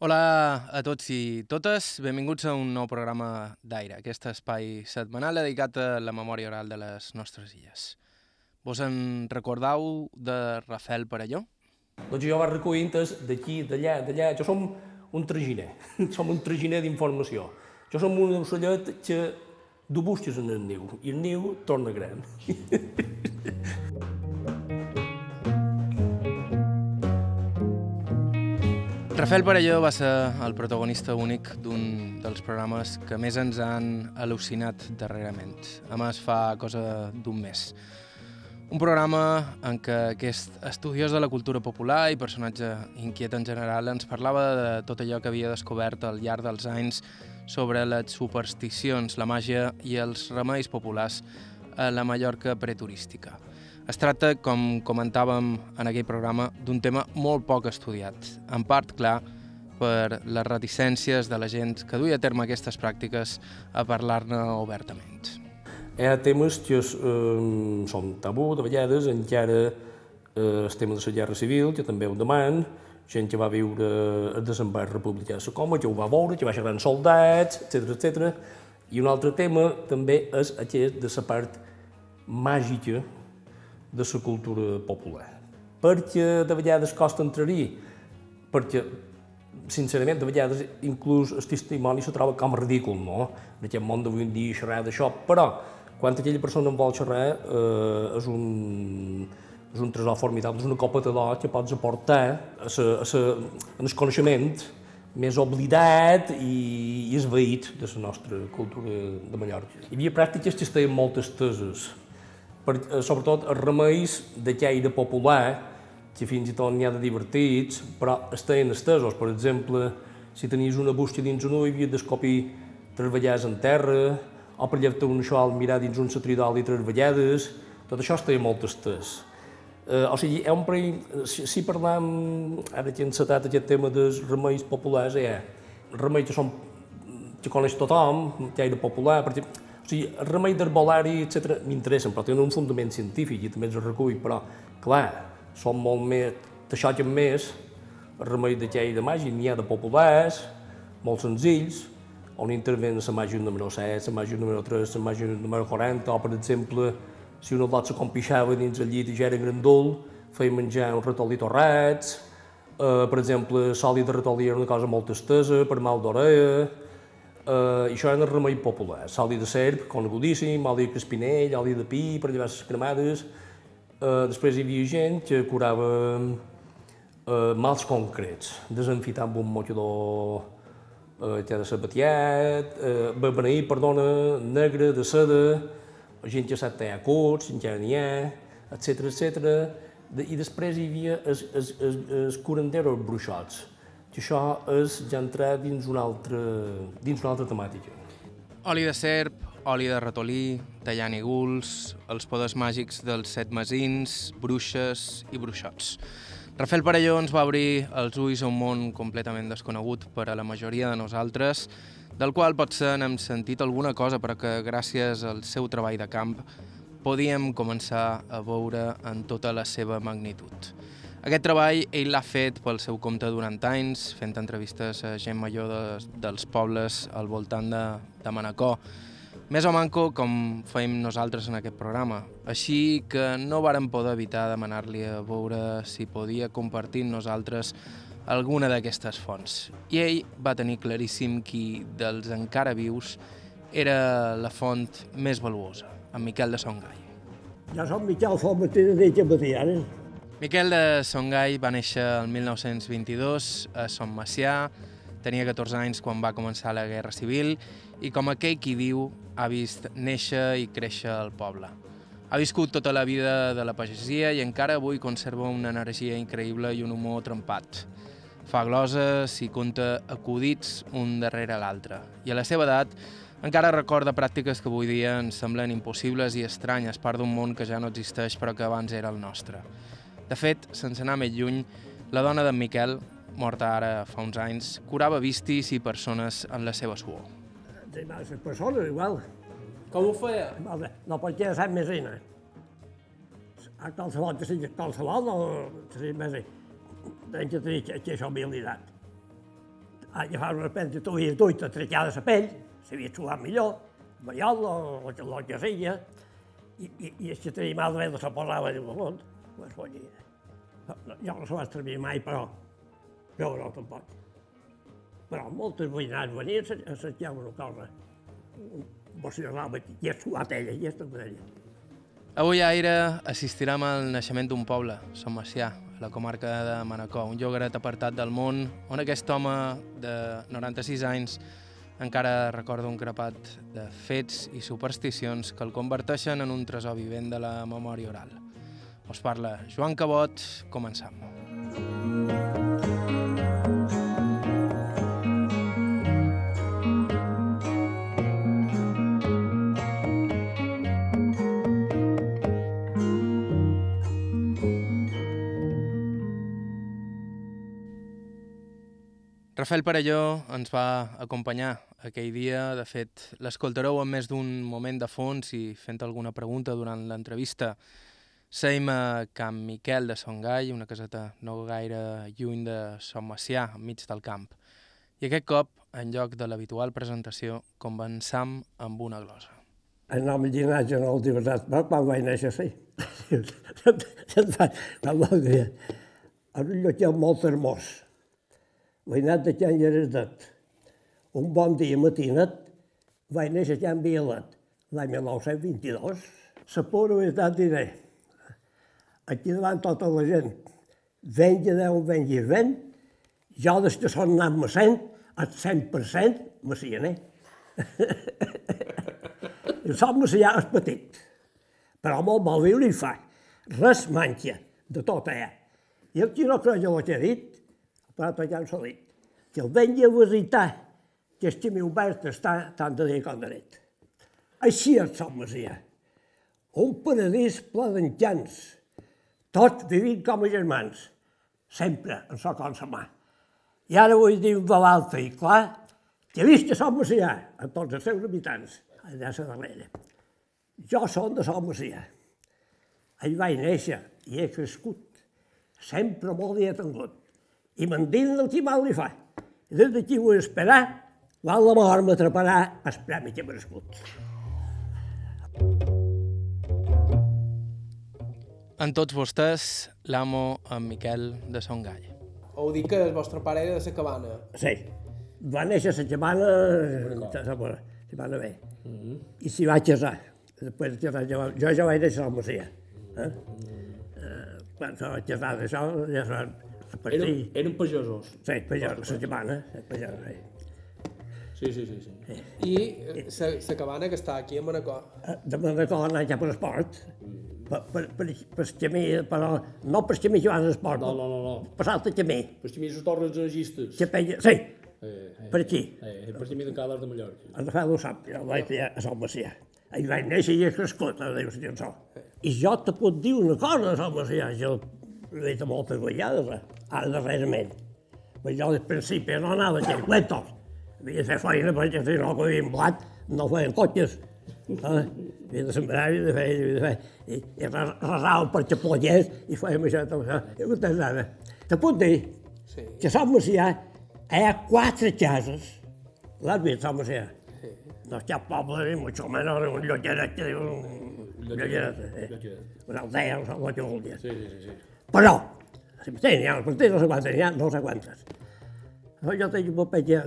Hola a tots i totes, benvinguts a un nou programa d'Aire, aquest espai setmanal dedicat a la memòria oral de les nostres illes. Vos en recordau de Rafael Parelló? Doncs jo vaig recollint d'aquí, d'allà, d'allà. Jo som un traginer, som un traginer d'informació. Jo som un ocellet que du busques en el niu, i el niu torna gran. Rafael Parelló va ser el protagonista únic d'un dels programes que més ens han al·lucinat darrerament. A més, fa cosa d'un mes. Un programa en què aquest estudiós de la cultura popular i personatge inquiet en general ens parlava de tot allò que havia descobert al llarg dels anys sobre les supersticions, la màgia i els remeis populars a la Mallorca preturística. Es tracta, com comentàvem en aquell programa, d'un tema molt poc estudiat, en part, clar, per les reticències de la gent que duia a terme aquestes pràctiques a parlar-ne obertament. Hi ha temes que eh, són tabú, de vegades, encara eh, el tema de la guerra civil, que també ho deman, gent que va viure el desembarc republicà de la Coma, que ho va veure, que va ser grans soldats, etc etc. I un altre tema també és aquest de la part màgica de la cultura popular. Perquè de vegades costa entrar-hi, perquè, sincerament, de vegades inclús el testimoni se troba com ridícul, no? En aquest món d'avui en dia xerrar d'això, però quan aquella persona en vol xerrar eh, és un, és un tresor formidable, és una copa de d'or que pots aportar a sa, a sa, en el coneixement més oblidat i, i esveït de la nostra cultura de Mallorca. Hi havia pràctiques que estaven moltes teses, per, eh, sobretot els remeis de caire popular, que fins i tot n'hi ha de divertits, però estaven estesos. Per exemple, si tenies una bústia dins un ull, havies d'escopir tres vegades en terra, o per llevar un xol, mirar dins un satridol i tres vegades, tot això estava molt estès. Eh, o sigui, és un perill, si, si parlam, ara que hem encetat aquest tema dels remeis populars, eh, remeis que són que coneix tothom, caire popular, per exemple, sigui, el remei d'herbolari, etc m'interessen, però tenen un fundament científic i també els recull, però, clar, són molt més, t'aixoquen més, el remei de llei de màgia, n'hi ha de populars, molt senzills, on intervenen la màgia número 7, la màgia número 3, la màgia número 40, o, per exemple, si un lot se compixava dins el llit i ja era grandul, feia menjar un ratolí torrats, eh, per exemple, sòlid de ratolí era una cosa molt estesa, per mal d'orella, Uh, això era el remei popular, oli de serp, conegudíssim, oli de crespinell, oli de pi, per llevar les cremades. Uh, després hi havia gent que curava uh, mals concrets, desenfitar amb un motxador uh, que de sabatiat, uh, beneït, perdona, negre, de seda, gent que sap tallar curts, encara n'hi ha, etc etc. I després hi havia els curanderos bruixots, que això és ja entrar dins una altra, dins una altra temàtica. Oli de serp, oli de ratolí, tallant guls, els poders màgics dels set masins, bruixes i bruixots. Rafael Parelló ens va obrir els ulls a un món completament desconegut per a la majoria de nosaltres, del qual potser n'hem sentit alguna cosa, però que gràcies al seu treball de camp podíem començar a veure en tota la seva magnitud. Aquest treball ell l'ha fet pel seu compte durant anys, fent entrevistes a gent major de, dels pobles al voltant de, de Manacor, més o manco com feim nosaltres en aquest programa. Així que no vàrem poder evitar demanar-li a veure si podia compartir nosaltres alguna d'aquestes fonts. I ell va tenir claríssim qui dels encara vius era la font més valuosa, en Miquel de Songai. Ja som Miquel Formatí de Batiana. Miquel de Songai va néixer el 1922 a Son Macià, tenia 14 anys quan va començar la Guerra Civil i com aquell qui diu ha vist néixer i créixer el poble. Ha viscut tota la vida de la pagesia i encara avui conserva una energia increïble i un humor trempat. Fa gloses i conta acudits un darrere l'altre. I a la seva edat encara recorda pràctiques que avui dia ens semblen impossibles i estranyes, part d'un món que ja no existeix però que abans era el nostre. De fet, sense anar més lluny, la dona d'en Miquel, morta ara fa uns anys, curava vistis i persones en la seva suor. Les persones igual. Com ho feia? No pot ser sap més reina. A qualsevol que sigui qualsevol, no sigui més Tens que tenir aquesta habilitat. agafar una pell de tuia duita, trecar de la pell, s'havia suat millor, mallol o el que, el que sigui, i, i, i el que tenia mal de se posava de l'on, pues follia. No, no, jo no se va servir mai, però jo no tampoc. Però moltes veïnats venien a cercar una cosa, bocinava i és suat ella, i és tot ella. Avui a Aire assistirem al naixement d'un poble, Som Macià, a la comarca de Manacor, un llogaret apartat del món on aquest home de 96 anys encara recorda un crepat de fets i supersticions que el converteixen en un tresor vivent de la memòria oral. Us parla Joan Cabot, començam. Rafael Parelló ens va acompanyar aquell dia. De fet, l'escoltareu en més d'un moment de fons i fent alguna pregunta durant l'entrevista. Seim a Camp Miquel de Son Gai, una caseta no gaire lluny de Son Macià, enmig del camp. I aquest cop, en lloc de l'habitual presentació, començam amb una glosa. El nom llinatge no el diversitat, però quan vaig néixer, sí. quan vaig dir, en un lloc molt hermós, veïnat de Can Lleresdet. Un bon dia matinet vaig néixer a Can Violet, l'any 1922. La pura veritat diré, aquí davant tota la gent, vengi Déu, vengi vent, jo des que son anat massent, el 100% macianer. I som macià és petit, però molt mal viure i fa. Res manca de tot allà. I el qui no creu el que he dit, però ja s'ha dit, que el vengui a visitar, que este meu obert està tant de dia com de nit. Així és som Masia. Un paradís ple d'encants, tots vivint com a germans, sempre en so com sa mà. I ara vull dir un de l'altre, i clar, que vist que som Masia, a tots els seus habitants, allà a darrere. Jo som de som Masia. Ell vaig néixer i he crescut. Sempre molt hi he tingut i m'endins el que mal li fa. I des d'aquí vull esperar, quan la mort m'atraparà el premi que he merescut. En tots vostès, l'amo en Miquel de Son Gall. Heu dit que el vostre pare era de la cabana. Sí, va néixer a la cabana, a la cabana bé, mm -hmm. i s'hi va casar. Després de casar, jo, jo ja vaig néixer a la Masia. Eh? Mm eh, quan se va casar d'això, ja se van eren, eren pagesos. Sí, pagesos, la cabana, pagesos, sí. Sí, sí, sí. sí. I la cabana que està aquí a Manacor? Eh, de Manacor anar ja per esport. Per, per, per, per camí, però no per camí que vas a esport. No, no, no. no. Passar el camí. Per camí les torres de Gistes. Que peia, sí, eh, eh, per aquí. Eh, per camí de Cales de Mallorca. En Rafael ho sap, jo vaig dir a Sant Macià. Ell vaig néixer i he crescut, a Déu si I jo te puc dir una cosa, Sant Macià, jo l'he dit moltes vegades, eh? ara darrerament. Però jo al principi no anava a xercuetos. Havia de fer feina perquè si no havien blat, no feien cotxes. Havia de sembrar, havia de fer, havia de fer. I, i resava per xapollers i fèiem això, tot això. I vostès ara. Te puc dir sí. que som Macià hi ha quatre cases. L'has vist, som Macià? Sí. No hi ha poble ni mucho menos un llotgeret que diu un llotgeret. Eh? Una aldea, no sé què vol dir. Sí, sí, sí. Però, si tenia, els partits no n'hi ha, no sé quantes. Jo tinc un paper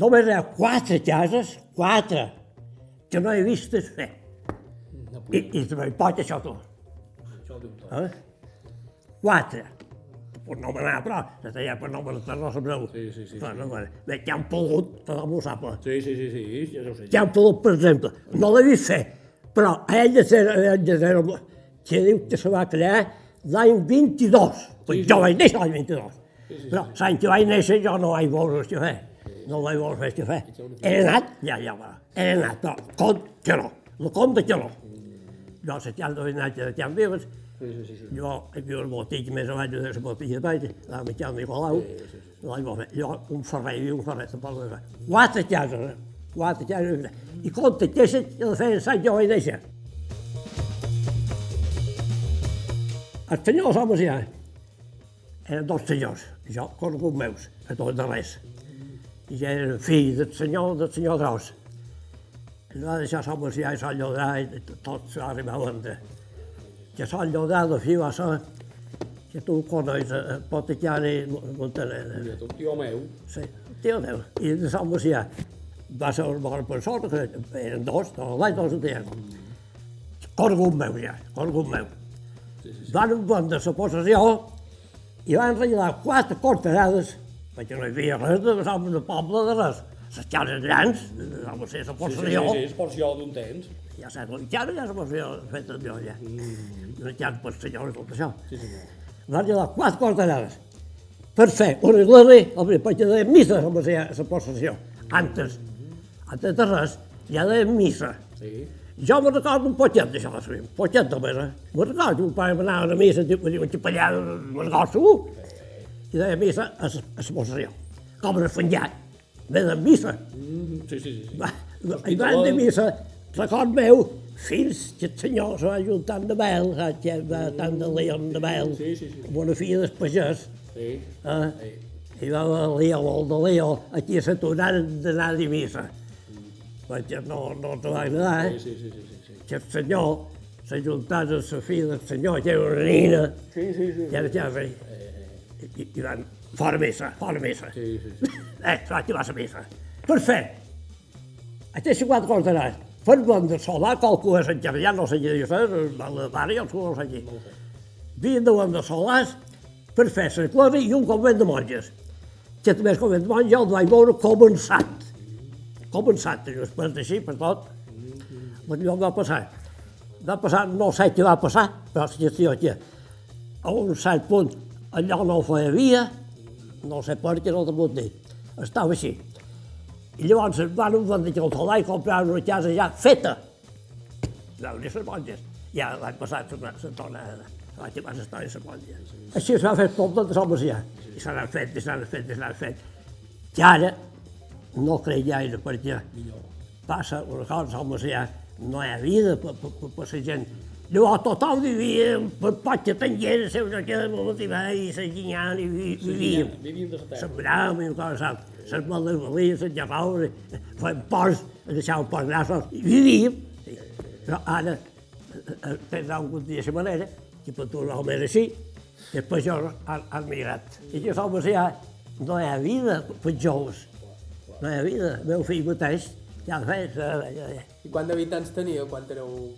Només hi ha quatre cases, quatre, que no he vist fer. I, i també pot això tu. Eh? Quatre. Per no manar, però, se deia per no manar, no sabreu. Sí, sí, sí. Però, no, bé, que han pogut, tothom ho sap. Sí, sí, sí, sí, ja ho sé. Que han pogut, per exemple, no l'he vist fer, però a ell de ser, ell de ser, que diu que se va crear l'any 22. Pues sí, jo vaig néixer l'any 22. Sí, sí, Però l'any que vaig néixer jo no vaig veure el fer. No vaig veure el fer. He anat, ja, ja va. He anat, però compte que no. El compte que no. Jo, la de Can Vives, Sí, sí, sí. Jo he vist el botig més avall de baix, la Miquel Nicolau, sí, sí, sí. Jo, un ferrer, i un ferrer, tampoc no Quatre cases, eh? quatre cases. I compte que el feien Sant jo vaig néixer. Els senyors els homes ja eren dos senyors, jo, conegut meus, a tots de res. i ja era fill del senyor, del senyor Gros. Va deixar Sant Macià i Sant Llodrà i tot s'ha arribat a vendre. Que Sant Llodrà de fi va ser que tu coneix a Potichiari Montaner. I un tio meu, Sí, tio Déu. I de Sant Macià va ser una bona persona, que eren dos, no, l'any dos ho tenien. Corgut meu ja, corgut meu. Van vendre la possessió i van regalar quatre corterades, perquè no hi havia res de som de poble de res. Les cases grans, no va ser la sí, sí, possessió, sí, és porció d'un temps. ja saps, la mitjana ja la possessió feta jo ja. Una casa per senyor i tot això. Sí, senyor. Van regalar quatre corterades per fer una església, home, perquè de missa com ser la possessió. Antes, antes de res, ja de missa. Sí. Jo me'n recordo un potet d'això, sí, un potet només, eh? Me'n recordo, un pare m'anava a la missa, diu, diu, un capellà, me'n recordo segur, i deia missa a la a la possessió. Com era fangat, ve de missa. Mm, sí, sí, sí. sí. Va, I van de missa, record meu, fins que el senyor se va ajuntant de Bel, saps, que va tant de Leon de Bel, Sí, sí, sí. amb una filla del pagès, Sí. eh? I va a Leo, el de Leo, aquí s'aturaren d'anar de missa. Perquè no, no te va agradar, eh? Sí, sí, sí, sí, sí. que el senyor s'ajuntava amb la filla del senyor, que era una nina, Sí, sí, sí. i era ja rei. I, i van fora missa, fora missa. Sí, sí, sí. Eh, activar la missa. Per fer, aquests quatre cortaràs, per vendre solar, qualcú és en ja no sé què dir, a la mare i el no sé què. Havien de vendre solars per fer l'església i un convent de monges. Que també el convent de monges el vaig veure començat. Començat, després d'així, per tot. Allò va passar. Va passar, no sé què va passar, però la gestió que a un cert punt allò no ho feia via, no sé per què no t'ho puc dir. Estava així. I llavors es van vendre el solar i comprar una casa ja feta. Dir les monges. Ja l'any passat se, torna a activar les històries de les monges. Així es va fer tot de homes ja. I se n'han fet, i se n'han fet, i se n'han fet. I ara no crec gaire perquè passa una cosa, homes ja no hi ha vida per, per, per, per la gent. Llavors tothom vivia per potxa tangent, la seva que de motivar i la ginyant i vi- vivíem. Vivim de la terra. Sembràvem i coses altres. Les maldevalís, les llavaus, fèiem ports, deixàvem ports grassos, i vivíem. Sí. Però ara, pensàvem que de la manera, que per tu no era així, i els peixos han, han migrat. I que som ja, no hi ha vida per joves. No hi ha vida. El meu fill mateix, ja fet, eh, I quant d'habitants tenia quan éreu jo,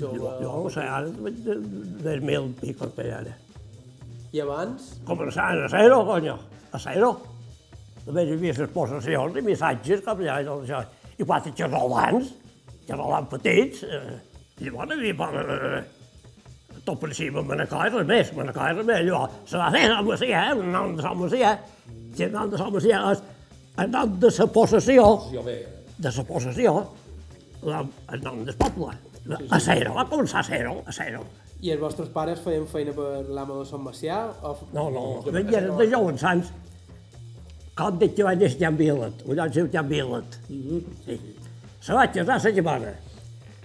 jove? jo no sé, ara, de, de mil per ara. I abans? Començant a zero, coño, a zero. També hi havia les possessions i missatges, com ja, i tot això. I quatre xerrolans, xerrolans petits, eh, llavors hi havia eh, tot per cima Manacor i res més, Manacor i res més. Llavors, se va fer Sant Macià, eh, el nom de Sant Macià, que el nom de Sant Macià és el nom de la possessió, Jo de la possessió, el nom del poble. A zero, va començar a zero, a zero. I els vostres pares feien feina per l'amo de Sant Macià? O... No, no, venien de joves sants. Com dic que vaig néixer a Vilet, un lloc seu a Vilet. Sí. Se va casar la germana.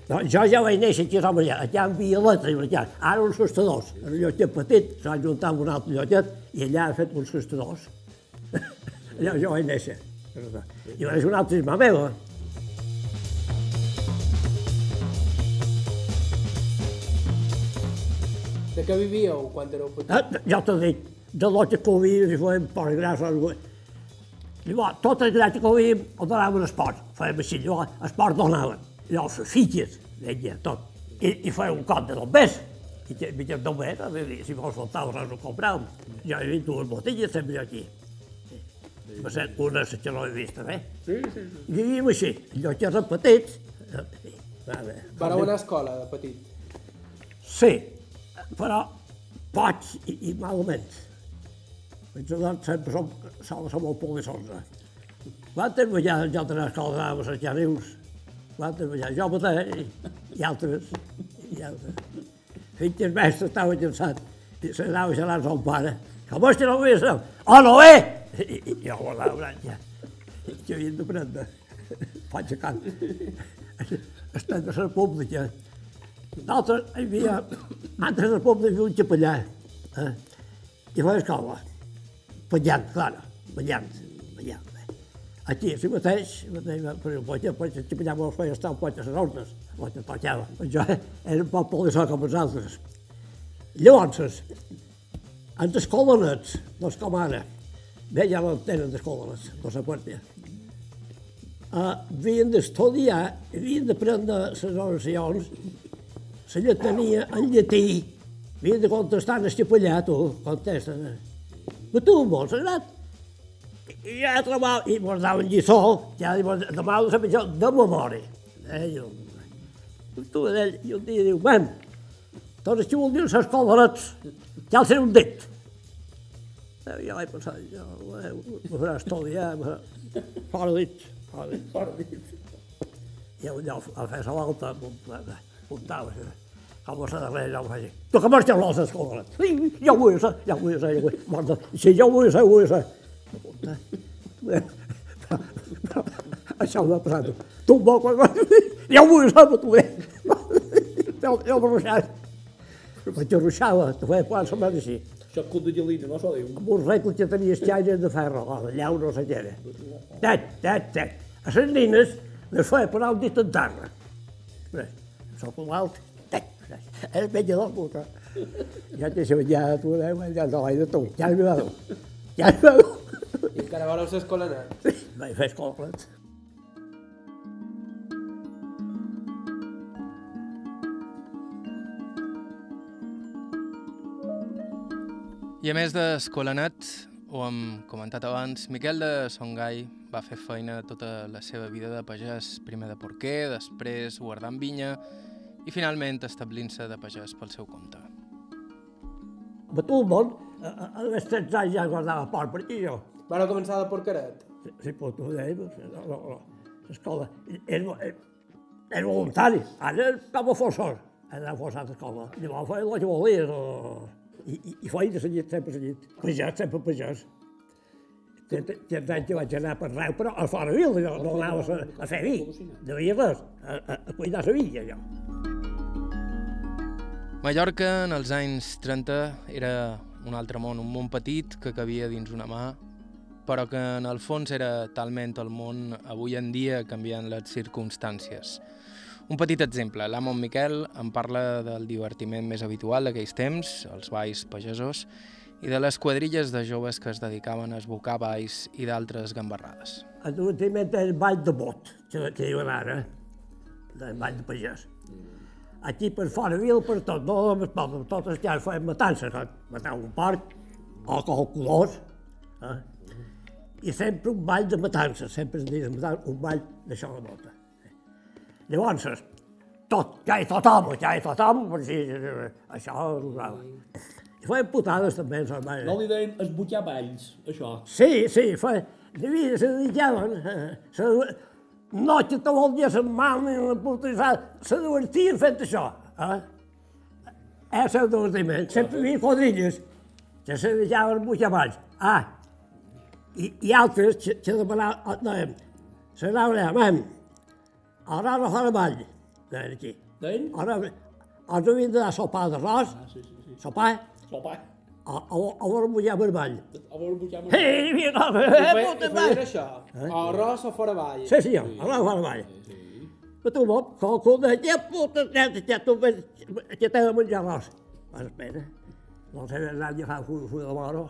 No, jo ja vaig néixer aquí a Sant Maria, allà en Vilet, allà. ara uns sostadors. Era un lloquet petit, se va juntar amb un altre lloquet i allà ha fet uns sostadors. allà jo vaig néixer. I va ser una altra germana meva. De què vivíeu quan éreu petits? Eh, ja t'ho dic, de l'altre que ho havíem i fèiem per gràcia. Llavors, tot el gràcia que ho havíem ho donaven esport. Fèiem així, llavors, esport donaven. Llavors, les filles, deia tot. I, i fèiem un cop de bombers. I que bombers, a veure, si vols faltar res ho compràvem. Jo he vist dues botelles sempre aquí. Va ser una que no he vist, eh? Sí, sí, sí. I vivíem així, allò que eren petits. sí, va bé. Vareu anar a escola de petit? Sí, però pocs i, i malament. Els adults sempre som, som, som molt polissons. Van treballar en altres escoles a les Jarius. Van treballar jo mateix i, i altres. I altres. Fins que el mestre estava cansat i se n'anava a amb son pare. Com és que no ho veies? Oh, no ve! I, i jo ho anava ja. Que havien de prendre. Faig a can. Estem de la pública. Nosaltres hi havia, antes del poble havia un capellà, eh? i feia escola, ballant, clar, ballant, ballant. Eh? Aquí, si mateix, mateix per el poeta, poeta, que allà mos feia estar el poeta a les ordres, el poeta tocava. Jo era un poble de so com els altres. Llavors, en les colonets, doncs com ara, no tenen les colonets, no se pot dir. Uh, havien d'estudiar, havien d'aprendre les oracions, la lletania en llatí, havien de contestar en capellà, tu, contesta. Però tu, molt sagrat, i ja trobava, i mos daven lliçó, ja mos demà ho sabia jo de memòria. Eh, jo, tu, ell, i un dia diu, ben, els que vol dir les colorets, ja el seré un dit. Eh, jo vaig pensar, jo, eh, me farà estudiar. Fora dit, fora dit, fora dit. I allò, a fer la volta, s'ha de res, ja ho faig. Tu que marxes les colorets. Sí, ja ho vull ser, ja ho vull ser, ja ho vull ser. Sí, ja ho vull ser, ho vull ser. Això m'ha passat. Tu bo, quan... Ja ho vull saber, tu bé. Jo, jo m'arruixava. Vaig arruixava, te feia quan se m'ha així. Això cul de gelina, no s'ho diu. Amb uns regles que tenia xaires de ferro, a allà no sé què era. Tet, tet, tet. A les nines les feia per alt dit en terra. Sóc l'alt, és metge del puta. Ja t'he sabut, tu, ja no de tu, ja va dur. Ja va dur. I encara voleu ser escolanet. Vaig fer escoles. I a més d'Escolanet, ho hem comentat abans, Miquel de Songai va fer feina tota la seva vida de pagès, primer de porquer, després guardant vinya i finalment establint-se de pagès pel seu compte. A món, a, a, a les 13 anys ja guardava porc per aquí, jo. Van començar de porqueret. Sí, però tu deies, no, no, no. L'escola, era, voluntari, ara com a forçós, era forçat a l'escola. Llavors feia el que volies, o... I, i, i feia de seguit, sempre seguit. Pagès, sempre pagès. Tens anys que vaig anar per Reu, però a fora vil, jo no anaves a, a fer vi, no havia res, a, a, a cuidar la villa, jo. Mallorca, en els anys 30, era un altre món, un món petit que cabia dins una mà, però que en el fons era talment el món avui en dia canviant les circumstàncies. Un petit exemple, l'amo Miquel em parla del divertiment més habitual d'aquells temps, els balls pagesos, i de les quadrilles de joves que es dedicaven a esbocar balls i d'altres gambarrades. Divertiment és el ball de bot, que, que diuen ara, el ball de pagès. Aquí per fora vil, per tot, no només poble, tot el que feien matances, eh? matar un porc, o qualcolors, eh? i sempre un ball de matances, sempre es diu un ball d'això de bota. Llavors, tot, ja hi tothom, ja hi tothom, per si això rosava. I feien putades també, els. No li deien esbutjar balls, això. Sí, sí, feien, devia, se dedicaven, eh, se, no que te vol dir la mà ni la puta, se divertien fent això. Eh? És el divertiment. Sempre hi havia quadrilles que se dedicaven a esbutjar balls. Ah, i, i altres que, que demanaven, no, se anaven allà, ara no farà ball, deien aquí. Deien? Ara, els havien de sopar d'arròs, Ah, sí, sí, sí. sopar, Sopa. A, a, a veure mullar per ball. A veure, esbutjar Ei, hi havia com, I eh, feien, puta feien això, o arròs o fora ball. Sí, sí, ara no farà ball. Però tu, bo, qualcú de ja puta, ja, ja, tu ves, que t'he de menjar arròs. Vas, espera, no sé, nadie fa un full de moro.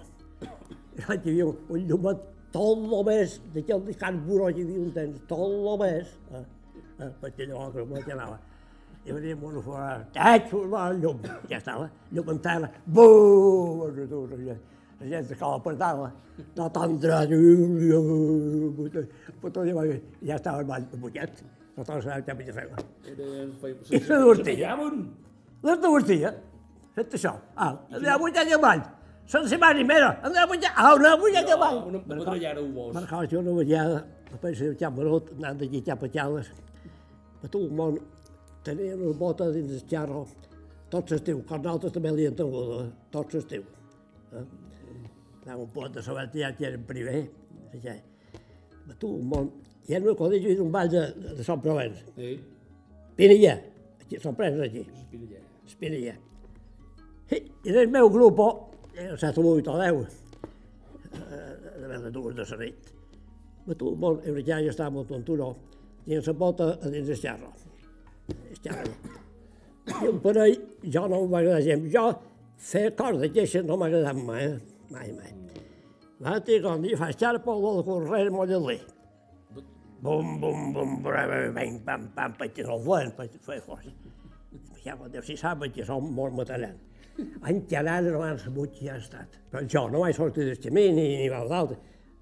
I vaig dir, un llumet tot lo més, d'aquell de Can Buró que diu un temps, tot lo més. Eh? Eh, perquè llavors que m'ho anava. I venia molt fora, taig, el llum, ja estava, llum en terra, buu, la gent se cala per taula, no tan dret, però ja estava el ball de bullet, no sabia què havia de fer. I se divertia. Les divertia, fet això. Ah, andrà a bullet de ball. Són setmana i mera, andrà a bullet, ah, una bullet de ball. Una pedrellada ho vols. Marcava jo una vegada, després de cap barot, anant d'aquí cap a Cales, a tot el món tenia unes botes dins el xarro, tot l'estiu, que nosaltres també li hem tingut, eh? tot l'estiu. Eh? Anava un pot de saber ja que eren primer, ja. A tot el món. Hi ha una cosa, jo he un ball de, de, de Sant Provence, Sí, Pinilla, aquí, Sant Provence aquí, espinella. Spinilla. I, i nel meu gruppo, ero stato molto a 10, eh, de dues de la nit, Ma tu, bon, ja ja està molt un turó, dins la bota a dins el xerro. Xerro. I un parell, jo no m'agrada gens. Jo, fer corda queixa no m'ha agradat mai, eh? mai, mai. Va, te quan jo faig xerro, pel correr de Bum, bum, bum, bam, pam, pam, perquè no el volen, perquè fer força. Ja, Déu si sap que som molt metallants. Encarant abans muig ja ha estat. Però jo no vaig sortir del camí ni, ni va d'altre.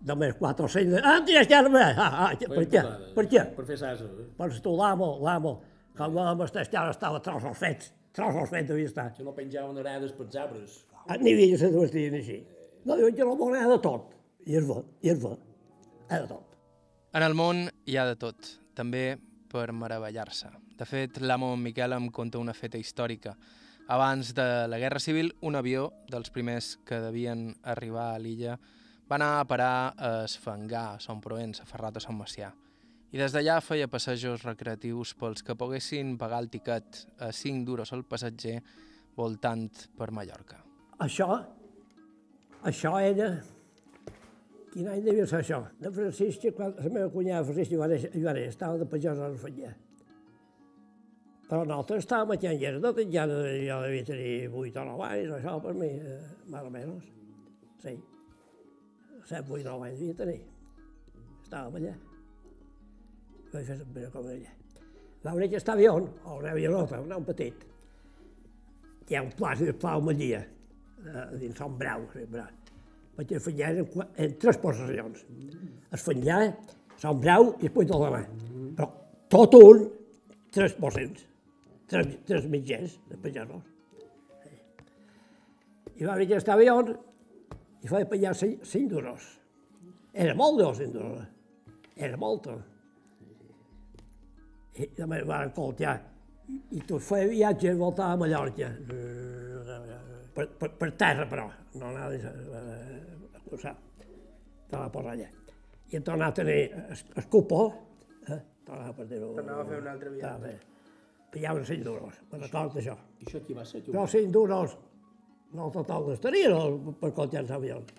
Només quatre o cinc... Ah, tira esquerra! Ah, ah, per què? Per què? Per fer sasa. Per tu l'amo, Quan l'amo esquerra estava trossos fets. Trossos fets devia estar. Que no penjaven arades pels arbres. Ah, Ni havia se vestien així. No, diuen que no vol de tot. I és bo, i és bo. Hi de tot. En el món hi ha de tot, també per meravellar-se. De fet, l'amo Miquel em conta una feta històrica. Abans de la Guerra Civil, un avió dels primers que devien arribar a l'illa va anar a parar a Esfangar, a Son Provenç, aferrat a Sant Macià. I des d'allà feia passejos recreatius pels que poguessin pagar el tiquet a 5 duros al passatger voltant per Mallorca. Això, això era... Quin any devia ser això? De Francisca, quan la meva cunyada Francisca Ivanés, Ivanés estava de pagès a l'Alfanyà. Però nosaltres estàvem aquí en Llerda, ja jo devia tenir 8 o 9 anys, això per mi, eh, més o menys. Sí. 7, 8, 9 anys devia tenir. Estàvem allà. Vaig fer sempre com allà. Va venir aquest avió, o una avionota, un petit. Hi ha un pla, si el pla Malia, eh, dins Son Brau, Brau vaig afanyar en, en tres posicions. Esfanyar, Sant Brau i després de la mà. Però tot un, tres posicions. Tres, tres mitjans de pagesos. I va venir aquest avió i va pagar cinc, duros. Era molt de cinc duros. Era molt. I també van coltear. I tot feia viatge i voltava a Mallorca. Per, per, per terra, però. No anava a, a cruzar. Estava per allà. I hem tornat a tenir el, cupó. Eh? Tornava per dir-ho. Tornava a fer un altre viatge. Pillaven 5 duros, me'n recordo d'això. I això qui va ser? Ho Però 5 duros no total estaria no, per coltear els avions.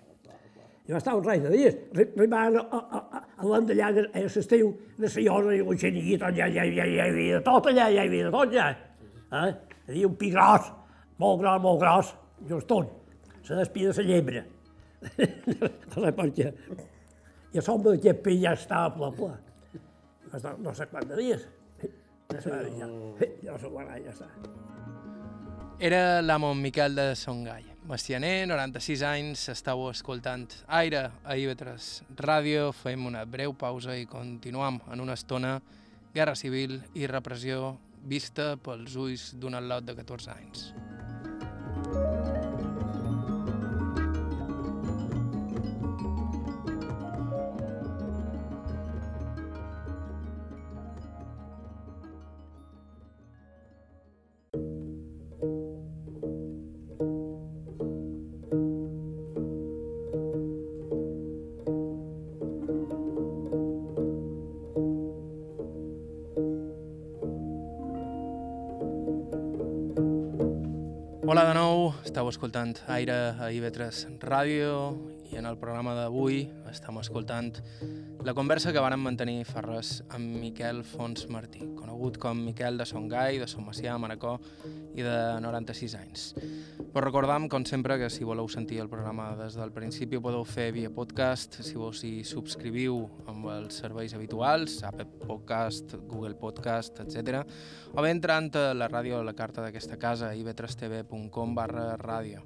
I va estar un rei de dies. Arri- Arribaven a, a, a, a l'endellà a l'estiu, la senyora i un xenillit, allà, allà, allà, allà, hi havia de tot allà, allà hi havia de tot allà. Eh? Hi havia un pi gros, molt gros, molt gros, just un. Se despia de la llebre. no sé per què. I a sobre d'aquest pi ja estava ple, ple. Estar no sé quants de dies. Ja ja, ja va, ja està. Era l'amo Miquel de Songai. Mestianer, 96 anys, estàu escoltant Aire a IB3 Ràdio. Fem una breu pausa i continuam en una estona Guerra Civil i repressió vista pels ulls d'un al·lot de 14 anys. Hola escoltant Aire a IB3 Ràdio i en el programa d'avui estem escoltant la conversa que varen mantenir fa res amb Miquel Fons Martí, conegut com Miquel de Songai, de Son Macià, Manacor i de 96 anys. Però recordam, com sempre, que si voleu sentir el programa des del principi ho podeu fer via podcast, si vos hi subscriviu amb els serveis habituals, Apple Podcast, Google Podcast, etc. O bé entrant a la ràdio a la carta d'aquesta casa, ib3tv.com barra ràdio,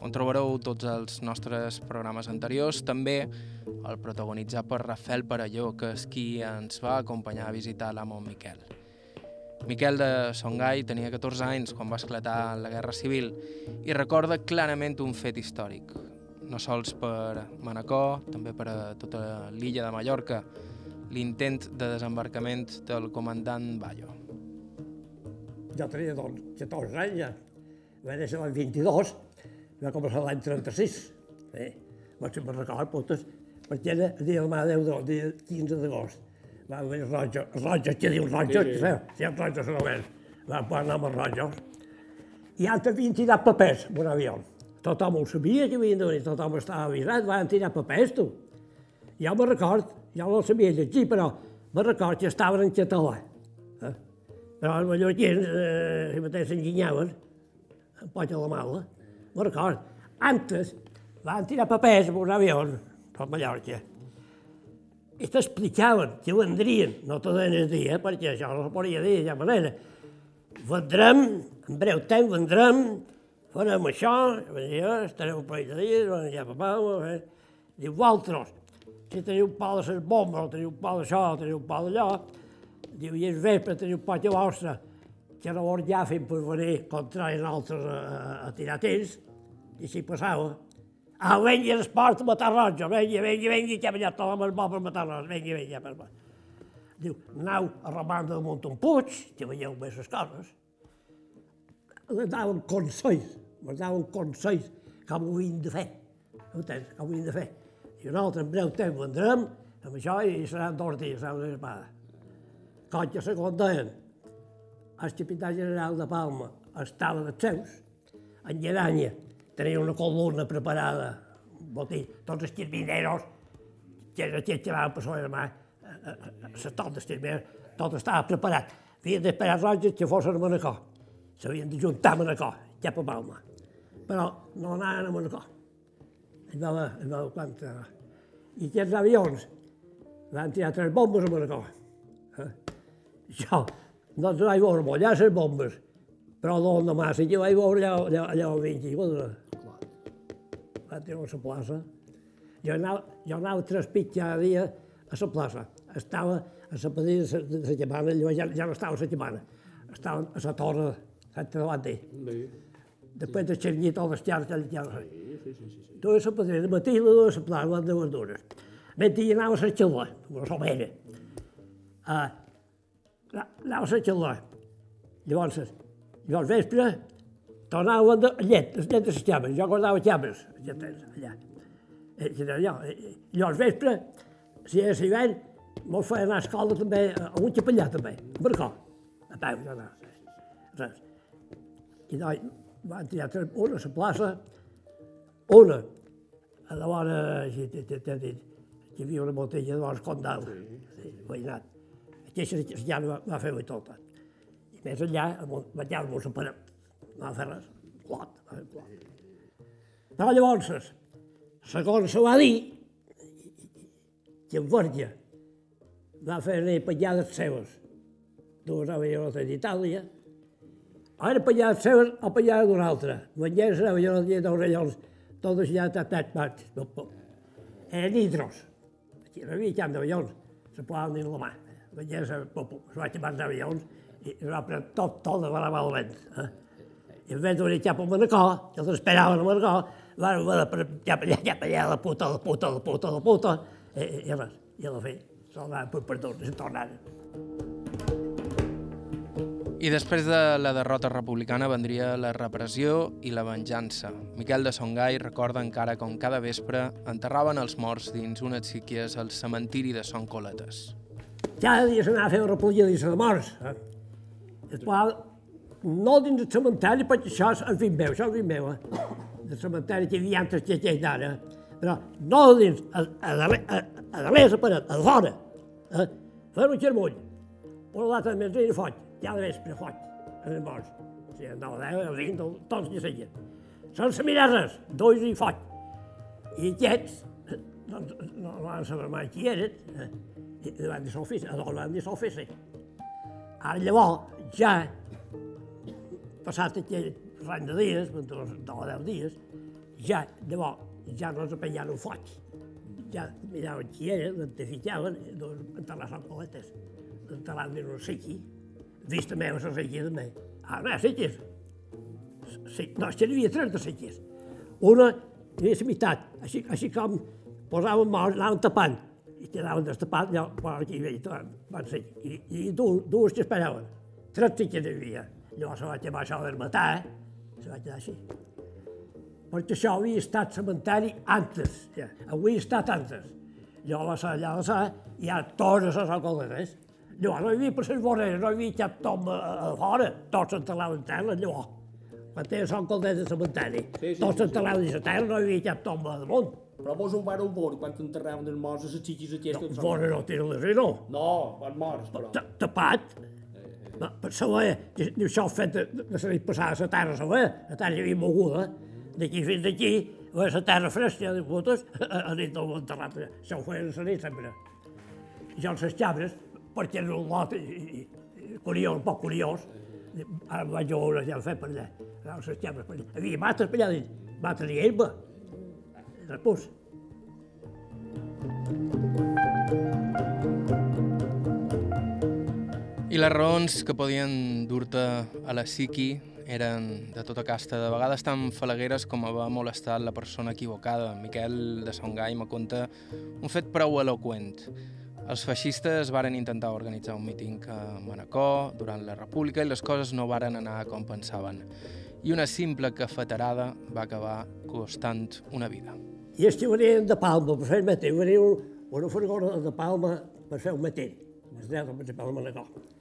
on trobareu tots els nostres programes anteriors, també el protagonitzat per Rafael Parelló, que és qui ens va acompanyar a visitar l'amo Miquel. Miquel de Songai tenia 14 anys quan va esclatar la Guerra Civil i recorda clarament un fet històric, no sols per Manacor, també per a tota l'illa de Mallorca, l'intent de desembarcament del comandant Ballo. Jo tenia doncs, 14 anys ja. Va néixer l'any 22, va començar l'any 36. Eh? Vaig sempre record, potes, perquè era el dia de la Mare Déu del dia 15 d'agost. Va haver rojo, rojo, que diu rojo, sí, sí. si ha rojo solament. Va poder anar amb els rojos. I altres havien tirat papers un avió. Tothom ho sabia que havien de venir, tothom estava avisat, van tirar papers, tu. jo me record, jo no sabia llegir, però me record que estaven en català. Eh? Però els mallorquins, eh, si mateix s'enginyaven, un poc a la mala. Me record, antes van tirar papers amb un avió per Mallorca i t'explicaven que vendrien, no te deien el dia, perquè això no se podia dir de ja manera. Vendrem, en breu temps vendrem, farem això, estarem un parell de dies, van ja papà, eh? diu, vosaltres, si teniu pal de les bombes, o teniu pal d'això, o teniu pal d'allò, diu, i el vespre teniu un patge vostre, que llavors ja fem per venir contra nosaltres a, a, a tirar tirs, i així passava. Ah, venga l'esport a matar roja, venga, venga, venga, que ballat tot l'home bo per matar roja, venga, venga, per Diu, anau a remar damunt un puig, que veieu més les coses. Les daven consells, ens daven consells, com ho havíem de fer. Entens? Com ho havíem de fer. I nosaltres en breu temps vendrem amb això i seran dos dies a una espada. Cotxe segon deien, el capità general de Palma estava dels seus, en Lleranya tenia una columna preparada, dir, tots els xirmineros, que era que van per sobre mà, la tot dels xirmineros, tot estava preparat. Havien d'esperar roges que fossin a Manacor. S'havien de juntar a Manacor, cap a Palma. Però no anaven a Manacor. Es veu, es veu quanta... I aquests avions van tirar tres bombes a Manacor. Eh? Jo no els vaig veure molt, les bombes, però l'endemà sí que vaig veure allà, allà, allà al 24 va tenir a la plaça. Jo anava, jo anava tres pits cada dia a la plaça. Estava a la padilla de la Llamana, llavors ja, ja no estava a la Llamana. Estava a la torre Sant davant d'ell. Després de xernyir tot les xarxes, ja no sé. Sí, sí, sí. Tu a la padilla, de matí i la dues a la plaça, de verdures. Mentre hi anava a la xalà, una somera. Uh, anava a la xalà. Llavors, llavors vespre, tornava a llet, les llet de les llames, jo guardava llames, allà. Eh, allà. Llavors vespre, si era l'hivern, mos feia anar a escola també, a un capellà també, a Barcó, a peu, no, no, res. I noi, van tirar tres, una a la plaça, una a la vora, si t'he dit, hi havia una botella de vora Condal, sí, veïnat. Aquesta ja va, va fer-ho tota. Més enllà, menjar-nos a parar, no fer res, clot, va fer clot. Però llavors, segons se va dir, que en Verge va fer les petjades seves, dues avions d'Itàlia, ara petjades seves o petjades d'una altra. Vengués les avions de dos rellons, totes ja tapat parts. Eren nitros. Aquí no hi havia cap d'avions, se posaven dins la mà. Vengués, es va xapar els avions i es va prendre tot, tot de la el vent. Eh? I vez de venir cap a Manacor, que els esperaven a Manacor, van de cap allà, cap allà, la puta, la puta, la puta, la puta, i, i res, i a la fi, se'l van per perdut, i tornaren. I després de la derrota republicana vendria la repressió i la venjança. Miquel de Songai recorda encara com cada vespre enterraven els morts dins unes síquies al cementiri de Son Coletes. Cada dia s'anava a fer una repolilla de morts. Eh? Després, no dins el cementeri, perquè això és el fill meu, això és el fill meu, eh? del cementeri que antes que aquell d'ara, però no dins, a, a, darrere, a, a darrere la paret, a fora, eh? fer un xermull, una lata de i foc, ja de vespre foc, en els morts. O sigui, andava a 10, a 20, tots que seguien. Sense mirar res, dois i foc. I aquests, no, no, no van saber mai qui eren, eh? i van dir l'ofici, a ja, passat aquell rany de dies, mentre de o deu dies, ja, llavors, ja no es penjaven foc. Ja miraven qui era, l'identificaven, doncs enterrar les coletes. Enterraven dins un siqui. Vista meva, la siqui també. Ah, no, siquis. Sí, no, és que n'hi havia tres de siquis. Una, hi havia la meitat, així, així com posaven morts, anaven tapant, i quedaven destapat, allò, bueno, aquí havia, van ser, i, i dues, dues que esperaven. Tres siquis hi havia. Llavors se va quedar això de matar, eh? Se va quedar així perquè això havia estat cementeri antes, ja. avui ha estat antes. Llavors, allà a la hi ha totes les alcoholeres. Llavors, no hi havia per les voreres, no hi havia cap tom a, a fora, tots s'enterraven en terra, llavors. Quan tenen son caldes de cementeri, sí, sí, tots s'enterraven sí, sí. a terra, no hi havia cap tom a damunt. Però mos ho vareu veure quan enterraven els morts a les xiquis aquestes. No, fora no tenen les no. No, van morts, però. Ta- Tapat. No, per saber, diu això fet de, de, de la nit passada la terra, saber, la terra hi havia moguda, d'aquí fins aquí, a la terra fresca, de putes, a nit no ho han enterrat, això ho feien a la nit sempre. I jo les xabres, perquè era un lot i, i, curiós, poc curiós, ara vaig a veure ja fet per allà, les xabres per allà. Hi havia mates per allà dins, mates i herba, repús. I les raons que podien dur-te a la psiqui eren de tota casta, de vegades tan falagueres com haver molestat la persona equivocada. Miquel de Songai me conta un fet prou eloqüent. Els feixistes varen intentar organitzar un míting a Manacor durant la República i les coses no varen anar com pensaven. I una simple cafeterada va acabar costant una vida. I venien de Palma per fer el metent, venia un, una furgona de Palma per fer un el teatre principal de Manacor.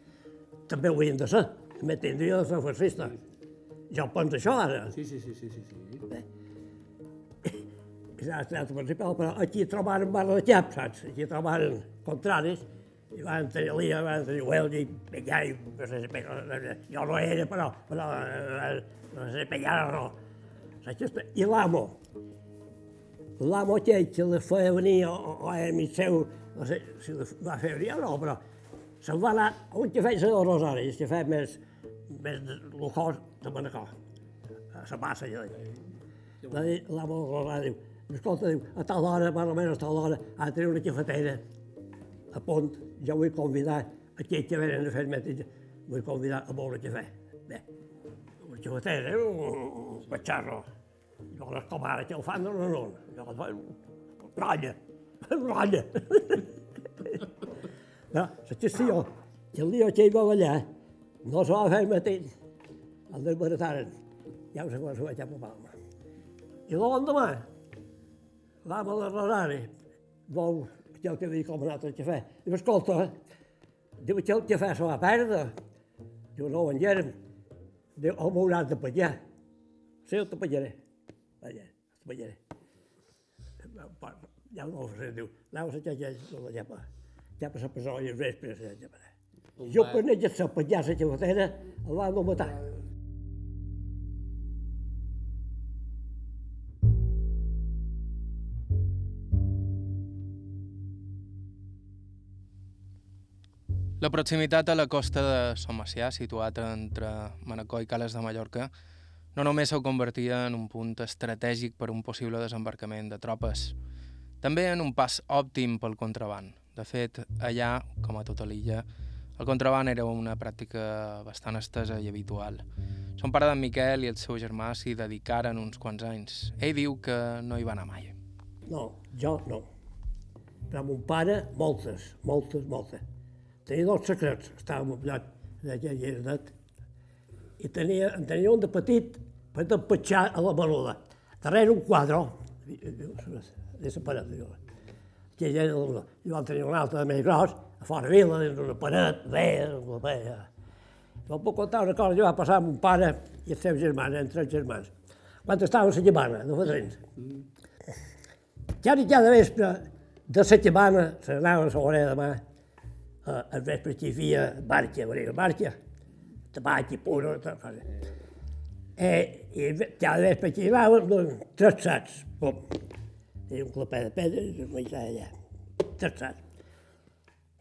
També ho havien de ser, metent havia de ser fascista. Jo penso això ara. Sí, sí, sí, sí, sí. sí. És el teatre principal, però aquí trobaren barra de cap, saps? Aquí trobaren contraris, i van tenir Lia, van tenir Huelgi, Pegai, no sé si Pegai, jo no era, però, però eh, no sé, Pegai no. Saps? I l'amo, l'amo aquell que li feia venir o, o, era amic seu, no sé si li va fer venir o no, però se'n va anar a un cafè de Rosari, el cafè més, més lujós de Manacor, a la massa allà. Va dir l'amo del Rosari, diu, escolta, diu, a tal hora, més o menys a tal hora, ha de tenir una cafetera a punt, jo vull convidar aquells que venen a fer metge, vull convidar a beure cafè. Bé, una cafetera, un batxarro, jo les com ara que el fan, no, no, no, jo el fan, ratlla, ratlla. No, la qüestió, que el dia que hi va ballar, no s'ho va fer el mateix, el desbarataren, ja ho sé quan s'ho vaig a Palma. I l'endemà, l'amo de Rosari, vol que el que havia comanat el cafè. Diu, escolta, diu que el cafè se va perdre. Diu, no ho engérem. Diu, o m'hauràs de pagar. Sí, jo te pagaré. Vaja, te pagaré. Ja no ho sé, diu, aneu a la xatxa, no la llapa. Llapa la presó i el vespre se llaparà. Jo per anar a la pagar la xafatera, el van matar. La proximitat a la costa de Son Macià, situat entre Manacor i Cales de Mallorca, no només s'ho convertia en un punt estratègic per un possible desembarcament de tropes, també en un pas òptim pel contraband. De fet, allà, com a tota l'illa, el contraband era una pràctica bastant estesa i habitual. Son pare d'en Miquel i el seu germà s'hi dedicaren uns quants anys. Ell diu que no hi va anar mai. No, jo no. Però mon pare, moltes, moltes, moltes. Tenia dos secrets, estàvem a lloc d'aquella edat. I tenia, en tenia un de petit per despatxar a la menuda. Darrere un quadre, de la paret, diu. Que ja era la I vam tenir un altre de més gros, a fora vila, dins una paret, bé, una bé. Jo puc contar una cosa que va passar amb un pare i els seus germans, entre els germans. Quan estaven a la llimana, de Fadrins. Cada cada vespre de la setmana se n'anava a la hora de mà, eh, al vespre que hi havia barca, venia barca, tabac i puro, tot cosa. Eh, I cada vespre que hi anaven, doncs, tres sacs, Tenia un clapet de pedra i es menjava allà. Sacs.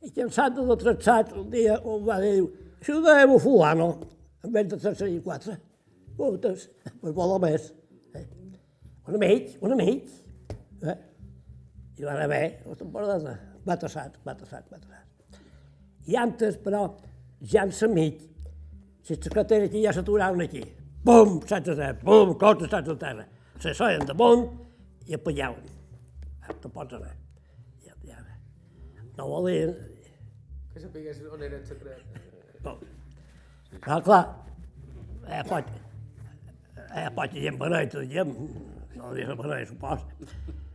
I cansat de tres sacs, un dia un va dir, això ho devem a fulano, en vez de tres i quatre. Putes, pues vola més. Eh? Un amic, un amic. Eh? I anar bé, la temporada. Va tassat, va tassat, va tassat. I antes, però, ja en l'amic, les secretaries que ja s'aturaven aquí. Pum, saps a terra, pum, coses saps a terra. Se soien damunt i apanyaven. Ah, te pots anar. Ja, ja. No volien... Que sapigués on era el secret. No. Però, clar, eh, pot... Eh, pot gent beneit, gent, no dius beneit, supos.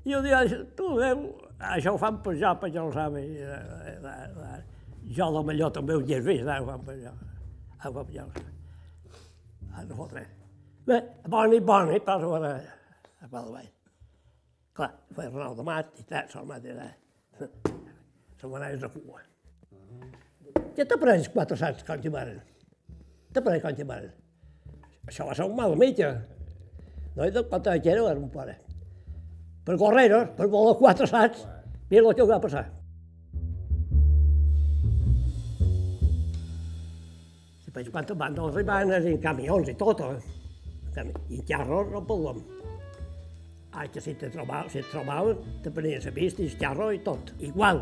I un dia, tu, veu, això ho fan per jo, per jo ho sabe. Eh, eh, eh, Jo, la millor, també ho he vist, eh, ho fan per jo. Ho fan per jo. Ah, no fot res. Bé, bona nit, bona nit, passo ara a Palmall. Clar, feia Renal de Mat i tal, se'l mat era... Se m'anaves de cua. Ja t'aparells quatre sants quan t'hi maren. T'aparells quan t'hi maren. Això va ser un mal metge. No, de quan era era un pare. Per correros, per volar quatre sants, mira el que va passar. Després quan van dels ribanes i en camions i tot, eh? i en carros no parlem. Ah, que si te trobaven, si et trobaven, te prenien la pista i el carro i tot. Igual,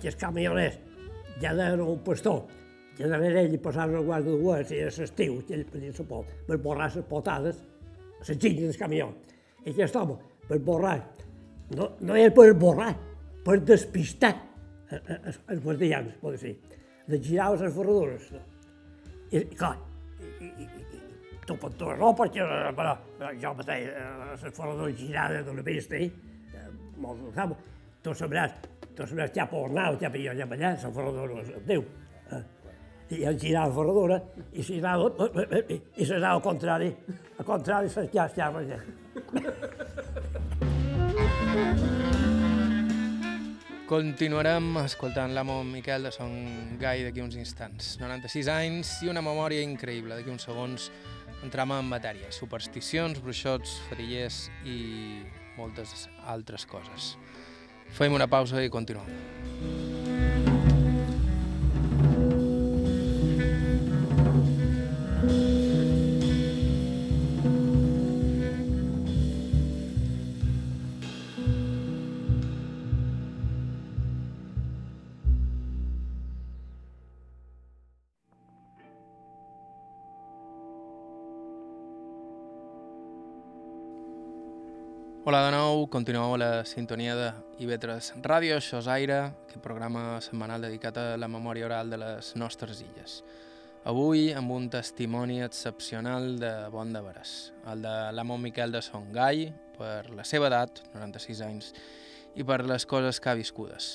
que els camioners ja eren un pastor, ja darrere ell passaven el guarda de guards i a l'estiu, que ell prenia la pot, per borrar les potades, les ginyes del camió. I aquest home, per borrar, no, no era per borrar, per despistar els guardians, pot dir. De girar les ferradures. I, clar, i, i tu pot trobar no, perquè però, però jo mateix, les ferradures girades d'una pista, eh, molt sap, tu sabràs, tu sabràs cap on anar, cap allà, cap allà, la ferradura és Déu. Eh? I el girar la ferradura, i si anava, i, i si anava al contrari, al contrari, ja estava allà. Continuarem escoltant l'amo Miquel de Son Gai d'aquí uns instants. 96 anys i una memòria increïble. D'aquí uns segons entram en matèria. Supersticions, bruixots, ferillers i moltes altres coses. Fem una pausa i continuem. Nou, continueu la sintonia de IB3 Ràdio, això és Aire, aquest programa setmanal dedicat a la memòria oral de les nostres illes. Avui amb un testimoni excepcional de bon de veres, el de l'amo Miquel de Songai, per la seva edat, 96 anys, i per les coses que ha viscudes.